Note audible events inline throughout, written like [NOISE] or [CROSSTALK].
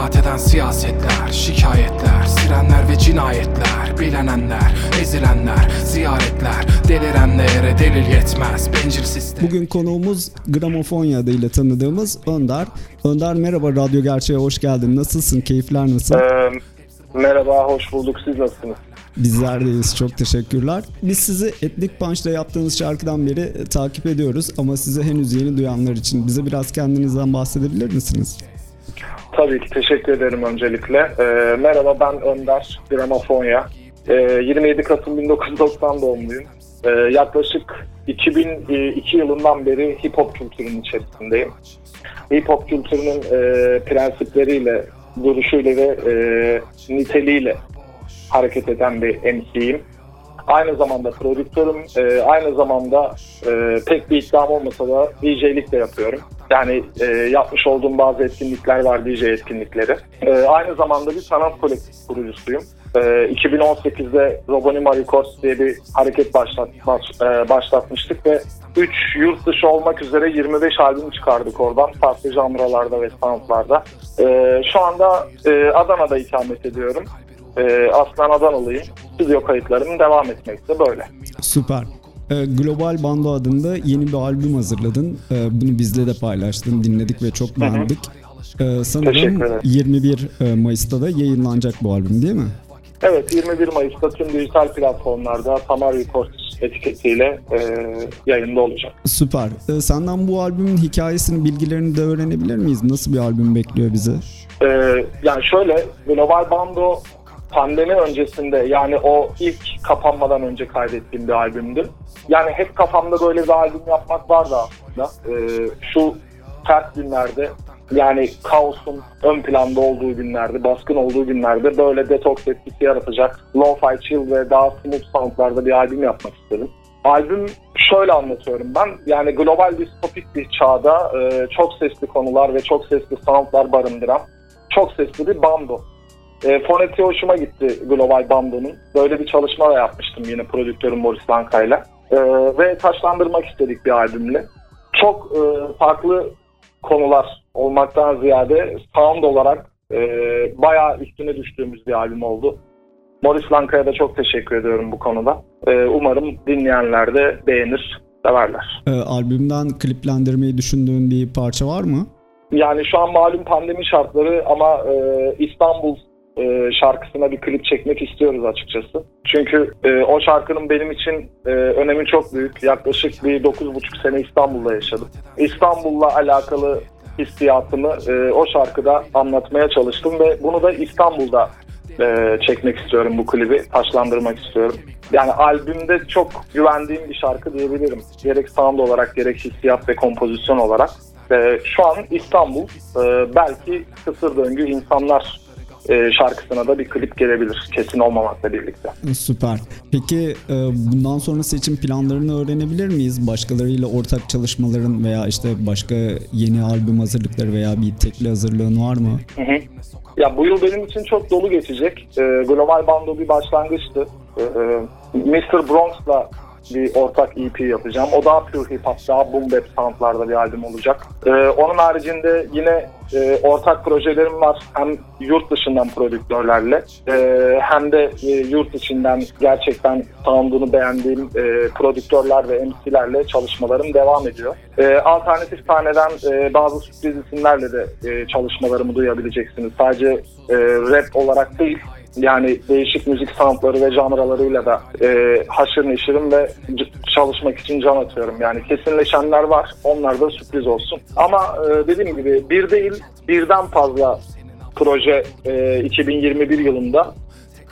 biat eden siyasetler, şikayetler, sirenler ve cinayetler, bilenenler, ezilenler, ziyaretler, delirenlere delil yetmez, bencil sistem. Bugün konuğumuz Gramofonya adıyla tanıdığımız Önder. Önder merhaba Radyo Gerçeğe hoş geldin. Nasılsın? Keyifler nasıl? Ee, merhaba, hoş bulduk. Siz nasılsınız? Bizler deyiz. Çok teşekkürler. Biz sizi Etnik Punch'ta yaptığınız şarkıdan beri e, takip ediyoruz ama size henüz yeni duyanlar için bize biraz kendinizden bahsedebilir misiniz? Tabii ki teşekkür ederim öncelikle. Ee, merhaba ben Önder Gramofonya. Ee, 27 Kasım 1990 doğumluyum. Ee, yaklaşık 2002 yılından beri hip hop kültürünün içerisindeyim. Hip hop kültürünün e, prensipleriyle, duruşuyla ve e, niteliğiyle hareket eden bir MC'yim. Aynı zamanda prodüktörüm, e, aynı zamanda e, pek bir iddiam olmasa da DJ'lik de yapıyorum. Yani e, yapmış olduğum bazı etkinlikler var, DJ etkinlikleri. E, aynı zamanda bir sanat kolektif kurucusuyum. E, 2018'de Robonima Records diye bir hareket başlat, baş, e, başlatmıştık ve 3 yurt dışı olmak üzere 25 albüm çıkardık oradan farklı janralarda ve soundlarda. E, şu anda e, Adana'da ikamet ediyorum. E, aslen Adanalıyım. Stüdyo kayıtlarım devam etmekte böyle. Süper. Ee, Global Bando adında yeni bir albüm hazırladın. Ee, bunu bizle de paylaştın, dinledik ve çok beğendik. Ee, sanırım ederim. 21 e, Mayıs'ta da yayınlanacak bu albüm değil mi? Evet 21 Mayıs'ta tüm dijital platformlarda Tamar Records etiketiyle e, yayında olacak. Süper. Senden bu albümün hikayesini, bilgilerini de öğrenebilir miyiz? Nasıl bir albüm bekliyor bizi? E, yani şöyle Global Bando pandemi öncesinde yani o ilk kapanmadan önce kaydettiğim bir albümdü. Yani hep kafamda böyle bir albüm yapmak vardı aslında. E, şu ters günlerde yani kaosun ön planda olduğu günlerde, baskın olduğu günlerde böyle detoks etkisi yaratacak lo-fi chill ve daha smooth soundlarda bir albüm yapmak istedim. Albüm şöyle anlatıyorum ben. Yani global distopik bir çağda e, çok sesli konular ve çok sesli soundlar barındıran çok sesli bir bando. E, fonetiği hoşuma gitti Global Bando'nun. Böyle bir çalışma da yapmıştım yine prodüktörüm Boris Lanka'yla. E, ve taşlandırmak istedik bir albümle. Çok e, farklı konular olmaktan ziyade sound olarak e, bayağı üstüne düştüğümüz bir albüm oldu. Morris Lanka'ya da çok teşekkür ediyorum bu konuda. E, umarım dinleyenler de beğenir, severler. Ee, albümden kliplendirmeyi düşündüğün bir parça var mı? Yani şu an malum pandemi şartları ama e, İstanbul e, şarkısına bir klip çekmek istiyoruz açıkçası. Çünkü e, o şarkının benim için e, önemi çok büyük. Yaklaşık bir 9,5 sene İstanbul'da yaşadım. İstanbul'la alakalı hissiyatımı e, o şarkıda anlatmaya çalıştım ve bunu da İstanbul'da e, çekmek istiyorum bu klibi, taşlandırmak istiyorum. Yani albümde çok güvendiğim bir şarkı diyebilirim. Gerek sound olarak gerek hissiyat ve kompozisyon olarak. E, şu an İstanbul, e, belki kısır döngü insanlar şarkısına da bir klip gelebilir kesin olmamakla birlikte. Süper. Peki e, bundan sonrası için planlarını öğrenebilir miyiz? Başkalarıyla ortak çalışmaların veya işte başka yeni albüm hazırlıkları veya bir tekli hazırlığın var mı? Hı hı. Ya bu yıl benim için çok dolu geçecek. E, Global Bando bir başlangıçtı. E, e, Mr. Bronx'la bir ortak EP yapacağım. O daha pure hip hop, daha boom bap soundlarda bir albüm olacak. E, onun haricinde yine e, ortak projelerim var. Hem yurt dışından prodüktörlerle e, hem de e, yurt içinden gerçekten sound'unu beğendiğim e, prodüktörler ve MC'lerle çalışmalarım devam ediyor. E, alternatif sahneden e, bazı sürpriz isimlerle de e, çalışmalarımı duyabileceksiniz. Sadece e, rap olarak değil, yani değişik müzik soundları ve janralarıyla da e, haşır neşirim ve çalışmak için can atıyorum. Yani kesinleşenler var. Onlar da sürpriz olsun. Ama e, dediğim gibi bir değil birden fazla proje e, 2021 yılında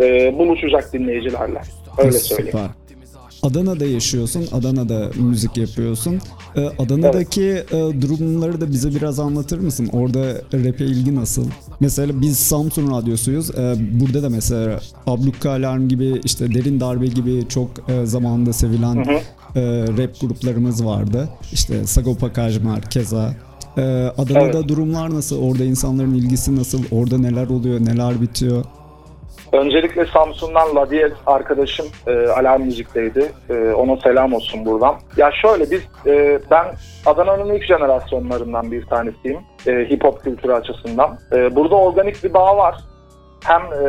e, buluşacak dinleyicilerle. Öyle söyleyeyim. Süper. Adana'da yaşıyorsun, Adana'da müzik yapıyorsun. Ee, Adana'daki e, durumları da bize biraz anlatır mısın? Orada rap'e ilgi nasıl? Mesela biz Samsun Radyosu'yuz. Ee, burada da mesela Ablukka Alarm gibi, işte Derin Darbe gibi çok e, zamanında sevilen e, rap gruplarımız vardı. İşte Sagopa Kajmer, keza. Ee, Adana'da Evet. durumlar nasıl? Orada insanların ilgisi nasıl? Orada neler oluyor, neler bitiyor? Öncelikle Samsun'dan Ladiyet arkadaşım e, Alarm Müzik'teydi. E, ona selam olsun buradan. Ya şöyle biz, e, ben Adana'nın ilk jenerasyonlarından bir tanesiyim. E, hip hop kültürü açısından. E, burada organik bir bağ var. Hem e,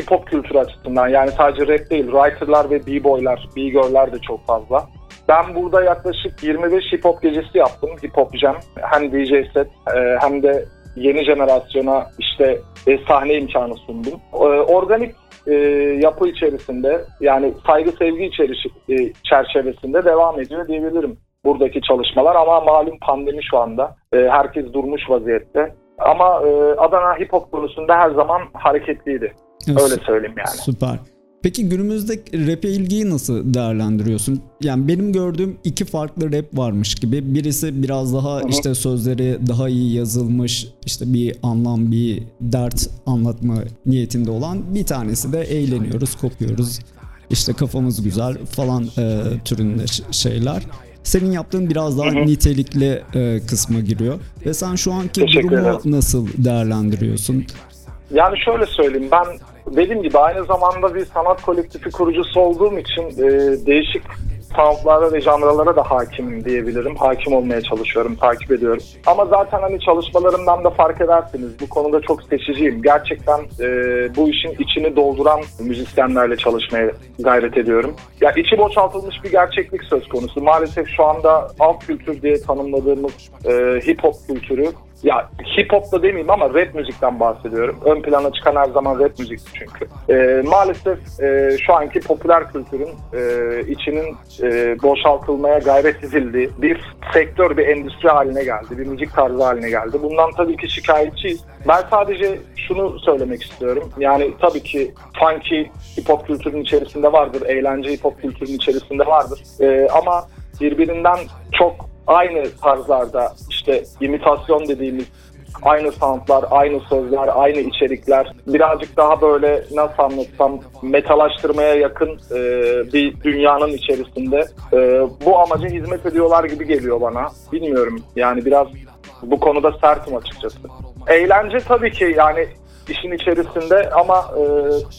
hip hop kültürü açısından yani sadece rap değil, writerlar ve b-boylar, b-girl'ler de çok fazla. Ben burada yaklaşık 25 hip hop gecesi yaptım. Hip hop jam. Hem DJ set e, hem de yeni jenerasyona işte e, sahne imkanı sundum. E, organik e, yapı içerisinde yani saygı sevgi içerisi, e, çerçevesinde devam ediyor diyebilirim buradaki çalışmalar ama malum pandemi şu anda. E, herkes durmuş vaziyette. Ama e, Adana hip hop konusunda her zaman hareketliydi. Öyle söyleyeyim yani. Süper. Peki günümüzde rap'e ilgiyi nasıl değerlendiriyorsun? Yani benim gördüğüm iki farklı rap varmış gibi. Birisi biraz daha işte sözleri daha iyi yazılmış, işte bir anlam, bir dert anlatma niyetinde olan. Bir tanesi de eğleniyoruz, kopuyoruz. İşte kafamız güzel falan e, türünde şeyler. Senin yaptığın biraz daha nitelikli e, kısma giriyor. Ve sen şu anki Teşekkür durumu ederim. nasıl değerlendiriyorsun? Yani şöyle söyleyeyim ben dediğim gibi aynı zamanda bir sanat kolektifi kurucusu olduğum için e, değişik soundlara ve janralara da hakimim diyebilirim. Hakim olmaya çalışıyorum, takip ediyorum. Ama zaten hani çalışmalarımdan da fark edersiniz. Bu konuda çok seçiciyim. Gerçekten e, bu işin içini dolduran müzisyenlerle çalışmaya gayret ediyorum. Ya içi boşaltılmış bir gerçeklik söz konusu. Maalesef şu anda alt kültür diye tanımladığımız e, hip hop kültürü ya hip hop da demeyeyim ama rap müzikten bahsediyorum. Ön plana çıkan her zaman rap müzikti çünkü. Ee, maalesef e, şu anki popüler kültürün e, içinin e, boşaltılmaya gayret edildiği bir sektör, bir endüstri haline geldi. Bir müzik tarzı haline geldi. Bundan tabii ki şikayetçiyiz. Ben sadece şunu söylemek istiyorum. Yani tabii ki funky hip hop kültürünün içerisinde vardır. Eğlence hip hop kültürünün içerisinde vardır. Ee, ama birbirinden çok aynı tarzlarda işte imitasyon dediğimiz aynı soundlar, aynı sözler, aynı içerikler birazcık daha böyle nasıl anlatsam metalaştırmaya yakın e, bir dünyanın içerisinde e, bu amaca hizmet ediyorlar gibi geliyor bana. Bilmiyorum yani biraz bu konuda sertim açıkçası. Eğlence tabii ki yani işin içerisinde ama e,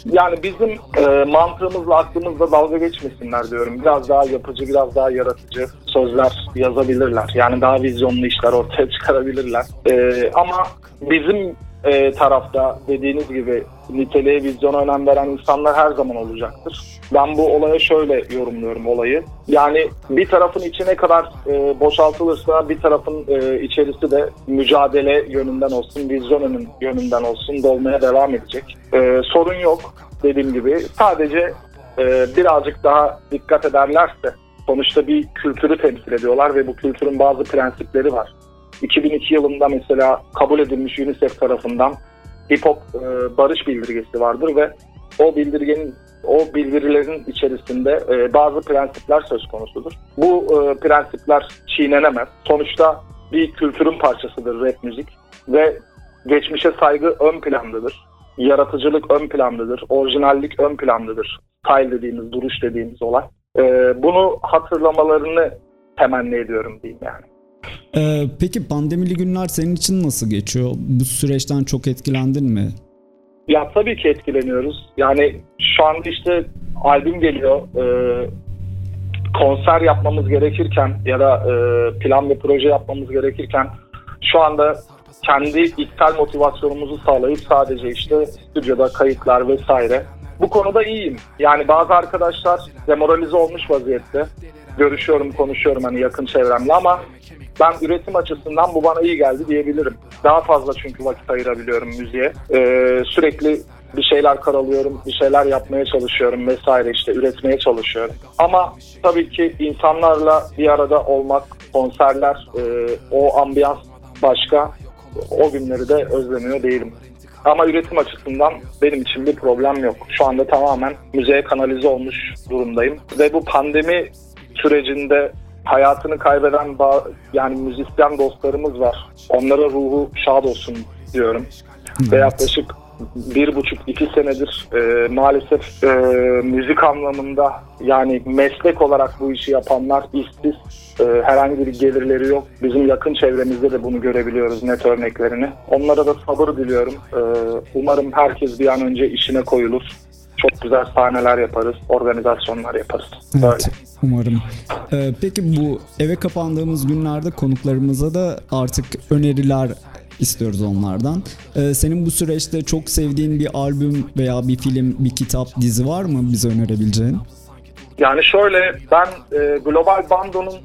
yani bizim e, mantığımızla aklımızla dalga geçmesinler diyorum. Biraz daha yapıcı, biraz daha yaratıcı sözler yazabilirler. Yani daha vizyonlu işler ortaya [LAUGHS] çıkarabilirler. E, ama bizim e, tarafta dediğiniz gibi niteliğe, vizyona önem veren insanlar her zaman olacaktır. Ben bu olaya şöyle yorumluyorum olayı. Yani bir tarafın içi ne kadar e, boşaltılırsa bir tarafın e, içerisi de mücadele yönünden olsun, vizyon önün- yönünden olsun dolmaya devam edecek. E, sorun yok dediğim gibi. Sadece e, birazcık daha dikkat ederlerse sonuçta bir kültürü temsil ediyorlar ve bu kültürün bazı prensipleri var. 2002 yılında mesela kabul edilmiş UNICEF tarafından hip hop e, barış bildirgesi vardır ve o bildirgenin o bildirilerin içerisinde e, bazı prensipler söz konusudur. Bu e, prensipler çiğnenemez. Sonuçta bir kültürün parçasıdır rap müzik ve geçmişe saygı ön plandadır. Yaratıcılık ön plandadır. Orijinallik ön plandadır. Style dediğimiz, duruş dediğimiz olay. E, bunu hatırlamalarını temenni ediyorum diyeyim yani. Ee, peki pandemili günler senin için nasıl geçiyor? Bu süreçten çok etkilendin mi? Ya tabii ki etkileniyoruz. Yani şu anda işte albüm geliyor. Ee, konser yapmamız gerekirken ya da e, plan ve proje yapmamız gerekirken şu anda kendi içsel motivasyonumuzu sağlayıp sadece işte stüdyoda kayıtlar vesaire. Bu konuda iyiyim. Yani bazı arkadaşlar demoralize olmuş vaziyette. Görüşüyorum, konuşuyorum hani yakın çevremle ama ben üretim açısından bu bana iyi geldi diyebilirim. Daha fazla çünkü vakit ayırabiliyorum müziğe. Ee, sürekli bir şeyler karalıyorum, bir şeyler yapmaya çalışıyorum vesaire işte üretmeye çalışıyorum. Ama tabii ki insanlarla bir arada olmak, konserler, e, o ambiyans başka. O günleri de özlemiyor değilim. Ama üretim açısından benim için bir problem yok. Şu anda tamamen müzeye kanalize olmuş durumdayım. Ve bu pandemi sürecinde hayatını kaybeden yani müzisyen dostlarımız var. Onlara ruhu şad olsun diyorum. Ve yaklaşık bir buçuk iki senedir e, maalesef e, müzik anlamında yani meslek olarak bu işi yapanlar işsiz e, herhangi bir gelirleri yok. Bizim yakın çevremizde de bunu görebiliyoruz net örneklerini. Onlara da sabır diliyorum. E, umarım herkes bir an önce işine koyulur. Çok güzel sahneler yaparız, organizasyonlar yaparız. Böyle. Evet, umarım. Ee, peki bu eve kapandığımız günlerde konuklarımıza da artık öneriler istiyoruz onlardan. Ee, senin bu süreçte çok sevdiğin bir albüm veya bir film, bir kitap, dizi var mı bize önerebileceğin? Yani şöyle ben e, Global Bando'nun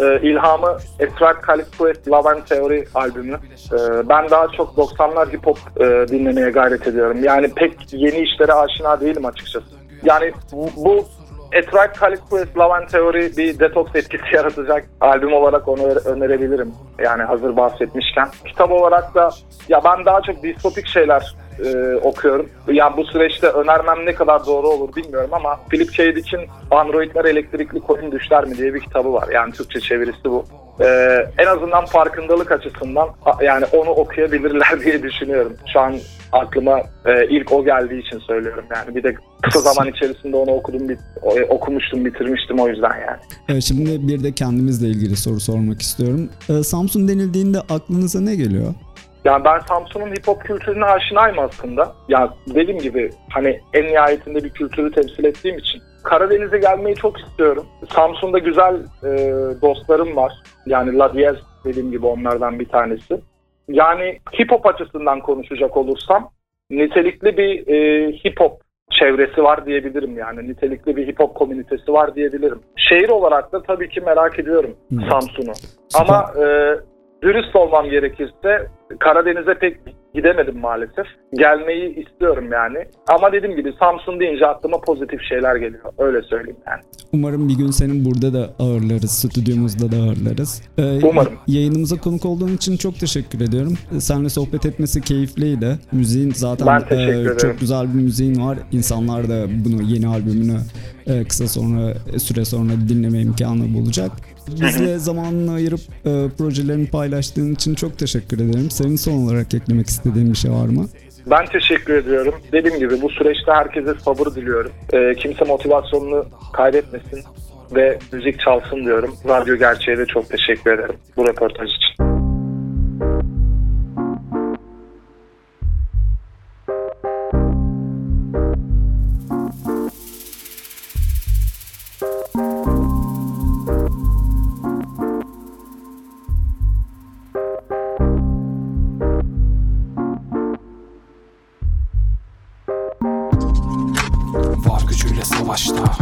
e, ilhamı Esrak Kalifquest Love and Theory albümü. E, ben daha çok 90'lar hip hop e, dinlemeye gayret ediyorum. Yani pek yeni işlere aşina değilim açıkçası. Yani bu- bu Esrak Kalifquest Love and Theory bir detoks etkisi [LAUGHS] yaratacak albüm olarak onu önerebilirim. Yani hazır bahsetmişken. Kitap olarak da ya ben daha çok distopik şeyler e, okuyorum. Yani bu süreçte önermem ne kadar doğru olur bilmiyorum ama Philip K. Dick'in Androidler Elektrikli Koyun Düşler mi diye bir kitabı var. Yani Türkçe çevirisi bu. E, en azından farkındalık açısından yani onu okuyabilirler [LAUGHS] diye düşünüyorum. Şu an aklıma e, ilk o geldiği için söylüyorum yani. Bir de kısa zaman içerisinde onu okudum, bit- o- okumuştum, bitirmiştim o yüzden yani. Evet, şimdi bir de kendimizle ilgili soru sormak istiyorum. Ee, Samsun denildiğinde aklınıza ne geliyor? Yani ben Samsun'un hip hop kültürüne aşinayım aslında. Yani dediğim gibi hani en nihayetinde bir kültürü temsil ettiğim için. Karadeniz'e gelmeyi çok istiyorum. Samsun'da güzel e, dostlarım var. Yani La Diaz dediğim gibi onlardan bir tanesi. Yani hip hop açısından konuşacak olursam nitelikli bir e, hip hop çevresi var diyebilirim yani. Nitelikli bir hip hop komünitesi var diyebilirim. Şehir olarak da tabii ki merak ediyorum Evet. Samsun'u. Ama e, dürüst olmam gerekirse Karadeniz'e pek gidemedim maalesef. Gelmeyi istiyorum yani. Ama dediğim gibi Samsun deyince aklıma pozitif şeyler geliyor. Öyle söyleyeyim yani. Umarım bir gün senin burada da ağırlarız, stüdyomuzda da ağırlarız. Ee, Umarım. Yayınımıza konuk olduğun için çok teşekkür ediyorum. Seninle sohbet etmesi keyifliydi. Müziğin zaten e, çok güzel bir müziğin var. İnsanlar da bunu yeni albümünü e, kısa sonra süre sonra dinleme imkanı bulacak. Bizle [LAUGHS] zamanını ayırıp e, projelerini paylaştığın için çok teşekkür ederim. Senin son olarak eklemek istediğin bir şey var mı? Ben teşekkür ediyorum. Dediğim gibi bu süreçte herkese sabır diliyorum. Ee, kimse motivasyonunu kaybetmesin ve müzik çalsın diyorum. Radyo Gerçeğe de çok teşekkür ederim bu röportaj için. Savaşta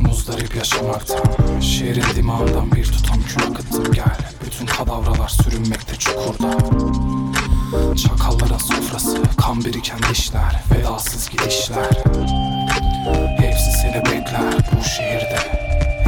Muzdarip yaşamaktan Şehrin dimağından bir tutam kül akıttım gel. Bütün kadavralar sürünmekte çukurda. Çakalların sofrası Kan biriken dişler Vedasız gidişler. Hepsi seni bekler bu şehirde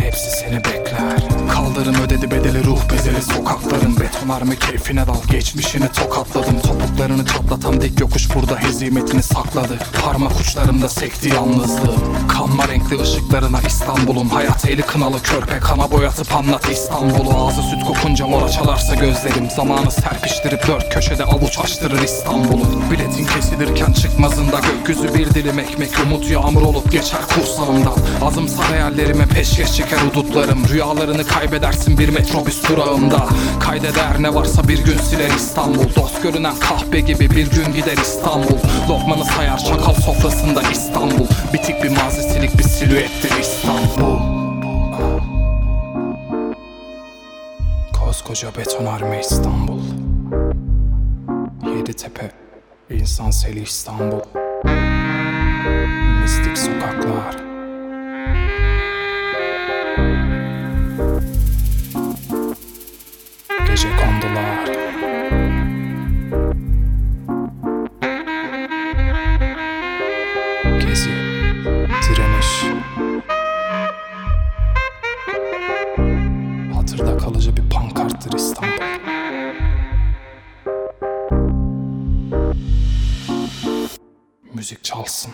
Hepsi seni bekler Kaldırım ödedi bedeli ruh bedeli Sokakların betonarme keyfine dal. Geçmişini tokatladım. Topuklarını çatlatan dik yokuş burada Hezimetini sakladı. Parmak uçlarımda sekti yalnızlığım Kanma renkli ışıklarına İstanbul'un Hayat eli kınalı. Körpe kana boyatıp anlat İstanbul'u. Ağzı süt kokunca mora çalarsa gözlerim. Zamanı serpiştirip dört köşede avuç açtırır İstanbul'u. Biletin kesilirken çıkmazında Gökyüzü bir dilim ekmek. Umut yağmur olup geçer kursağımdan. Azımsar hayallerime peşkeş çeker udutlarım Rüyalarını kaybedersin bir metrobüs durağında. Kaydeder ne varsa bir gün siler İstanbul. Dost görünen kahpe gibi bir gün gider İstanbul. Lokmanı sayar çakal sofrasında İstanbul. Bitik bir mazisilik bir silüettir İstanbul. Koskoca betonarme İstanbul. Yeditepe İnsan seli İstanbul. Mistik sokaklar Gece kondular. Gezi Direniş Hatırda kalıcı bir pankarttır İstanbul müzik çalsın.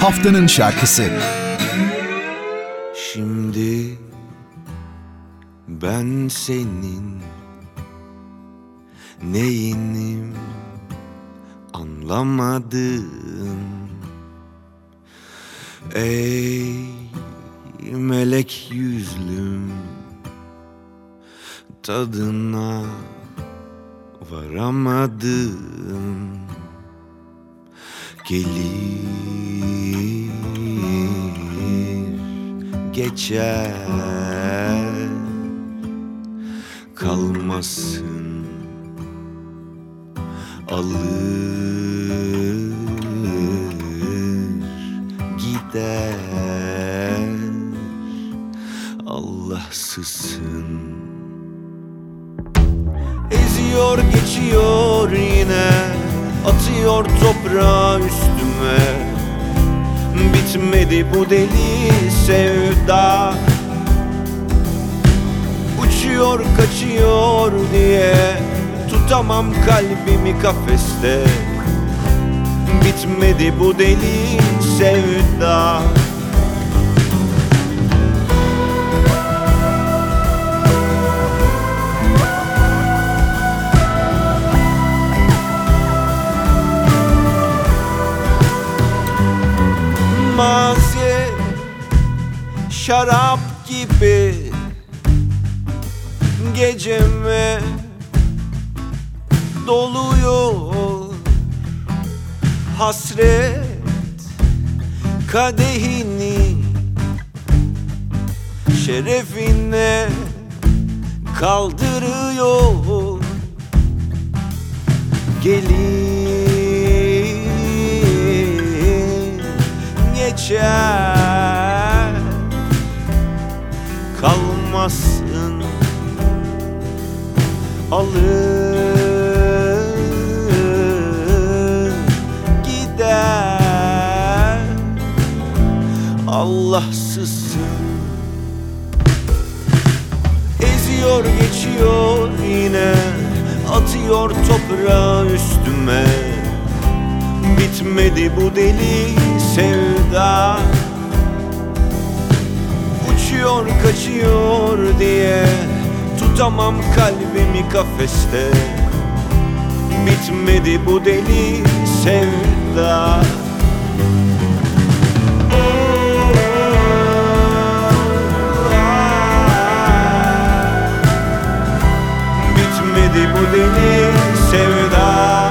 Haftanın şarkısı. Şimdi ben senin neyinim anlamadım Ey melek yüzlüm tadına varamadım. Gelir geçer Kalmasın alır gider Allahsızsın Eziyor geçiyor yine. Atıyor toprağı üstüme. Bitmedi bu deli sevda. Uçuyor kaçıyor diye. Tutamam kalbimi kafeste. Bitmedi bu deli sevda Şarap gibi Geceme Doluyor. Hasret Kadehini Şerefine Kaldırıyor. Gelin geçer alır gider. Allahsızsın. Eziyor geçiyor yine Atıyor toprağı üstüme. Bitmedi bu deli sevda. Uçuyor kaçıyor diye Tutamam kalbimi kafeste. Bitmedi bu deli sevda. Bitmedi bu deli sevda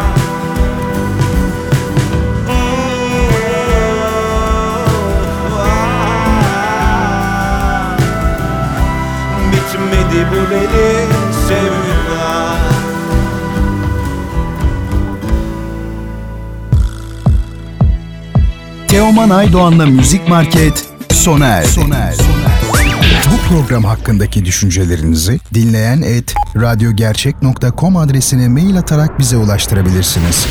Bu deli sevda Teoman Aydoğan'la Müzik Market sona erdi. Sona erdi. Bu program hakkındaki düşüncelerinizi dinleyen et radyogercek.com adresine mail atarak bize ulaştırabilirsiniz.